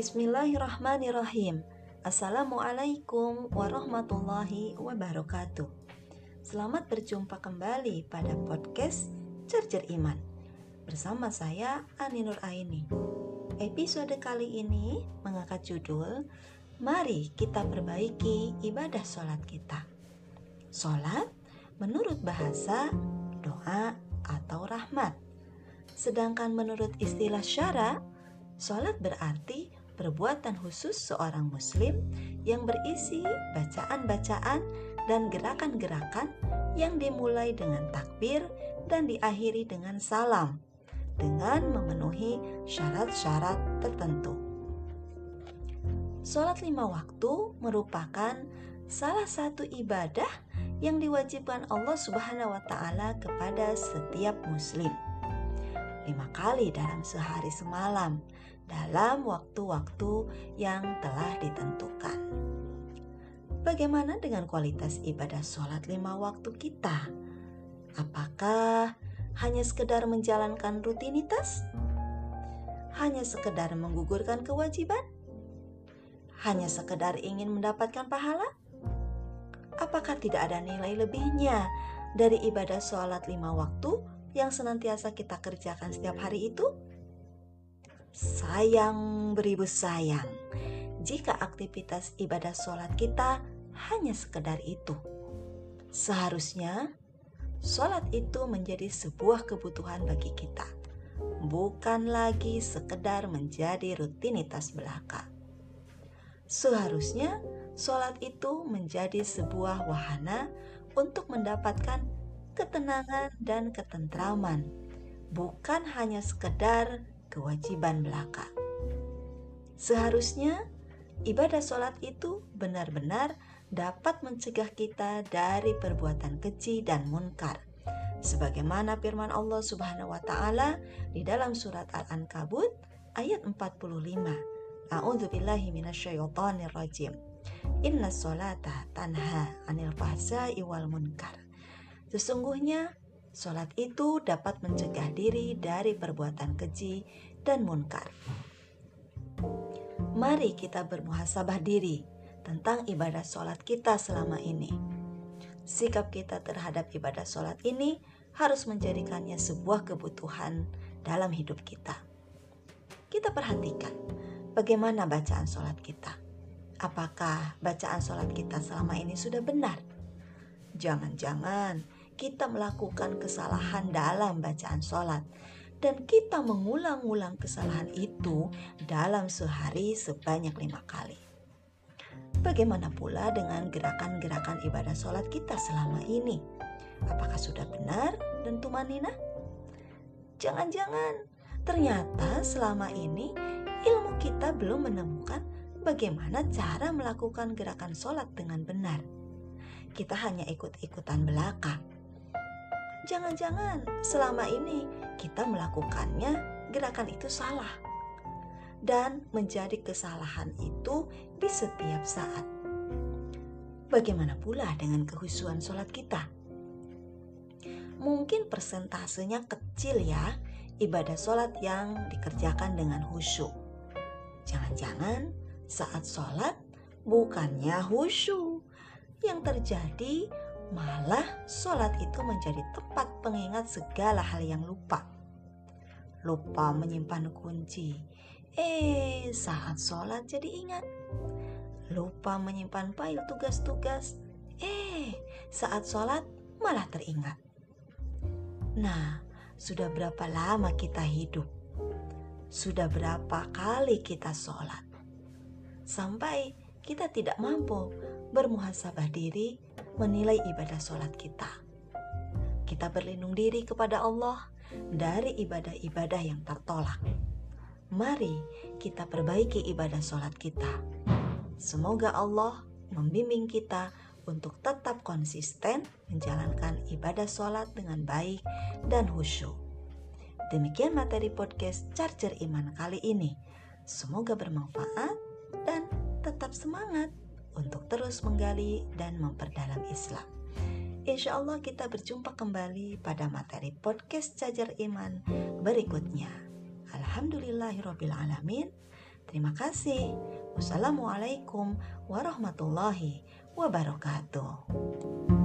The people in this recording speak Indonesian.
Bismillahirrahmanirrahim. Assalamualaikum warahmatullahi wabarakatuh. Selamat berjumpa kembali pada podcast Charger Iman bersama saya Ani Nur Aini. Episode kali ini mengangkat judul Mari kita perbaiki ibadah sholat kita. Sholat menurut bahasa doa atau rahmat. Sedangkan menurut istilah syara, sholat berarti perbuatan khusus seorang muslim yang berisi bacaan-bacaan dan gerakan-gerakan yang dimulai dengan takbir dan diakhiri dengan salam dengan memenuhi syarat-syarat tertentu. Sholat lima waktu merupakan salah satu ibadah yang diwajibkan Allah Subhanahu wa Ta'ala kepada setiap Muslim. Lima kali dalam sehari semalam, dalam waktu-waktu yang telah ditentukan. Bagaimana dengan kualitas ibadah sholat lima waktu kita? Apakah hanya sekedar menjalankan rutinitas? Hanya sekedar menggugurkan kewajiban? Hanya sekedar ingin mendapatkan pahala? Apakah tidak ada nilai lebihnya dari ibadah sholat lima waktu yang senantiasa kita kerjakan setiap hari itu? Sayang beribu sayang, jika aktivitas ibadah sholat kita hanya sekedar itu. Seharusnya Sholat itu menjadi sebuah kebutuhan bagi kita, bukan lagi sekedar menjadi rutinitas belaka. Seharusnya sholat itu menjadi sebuah wahana untuk mendapatkan ketenangan dan ketentraman, bukan hanya sekedar kewajiban belaka. Seharusnya ibadah sholat itu benar-benar dapat mencegah kita dari perbuatan keji dan munkar. Sebagaimana firman Allah Subhanahu wa taala di dalam surat Al-Ankabut ayat 45. A'udzu billahi minasyaitonir rajim. Inna sholata tanha 'anil fahsai wal munkar. Sesungguhnya Sholat itu dapat mencegah diri dari perbuatan keji dan munkar. Mari kita bermuhasabah diri tentang ibadah sholat kita selama ini. Sikap kita terhadap ibadah sholat ini harus menjadikannya sebuah kebutuhan dalam hidup kita. Kita perhatikan bagaimana bacaan sholat kita. Apakah bacaan sholat kita selama ini sudah benar? Jangan-jangan kita melakukan kesalahan dalam bacaan sholat dan kita mengulang-ulang kesalahan itu dalam sehari sebanyak lima kali. Bagaimana pula dengan gerakan-gerakan ibadah sholat kita selama ini? Apakah sudah benar dan tumanina? Jangan-jangan ternyata selama ini ilmu kita belum menemukan bagaimana cara melakukan gerakan sholat dengan benar. Kita hanya ikut-ikutan belaka. Jangan-jangan selama ini kita melakukannya gerakan itu salah dan menjadi kesalahan itu di setiap saat. Bagaimana pula dengan kehusuan sholat kita? Mungkin persentasenya kecil ya ibadah sholat yang dikerjakan dengan khusyuk. Jangan-jangan saat sholat bukannya khusyuk. Yang terjadi malah sholat itu menjadi tempat pengingat segala hal yang lupa. Lupa menyimpan kunci, Eh, saat sholat jadi ingat. Lupa menyimpan file tugas-tugas. Eh, saat sholat malah teringat. Nah, sudah berapa lama kita hidup? Sudah berapa kali kita sholat? Sampai kita tidak mampu bermuhasabah diri menilai ibadah sholat kita. Kita berlindung diri kepada Allah dari ibadah-ibadah yang tertolak mari kita perbaiki ibadah sholat kita. Semoga Allah membimbing kita untuk tetap konsisten menjalankan ibadah sholat dengan baik dan khusyuk. Demikian materi podcast Charger Iman kali ini. Semoga bermanfaat dan tetap semangat untuk terus menggali dan memperdalam Islam. Insya Allah kita berjumpa kembali pada materi podcast Charger Iman berikutnya. Alhamdulillahirrabbilalamin. Terima kasih. Wassalamualaikum warahmatullahi wabarakatuh.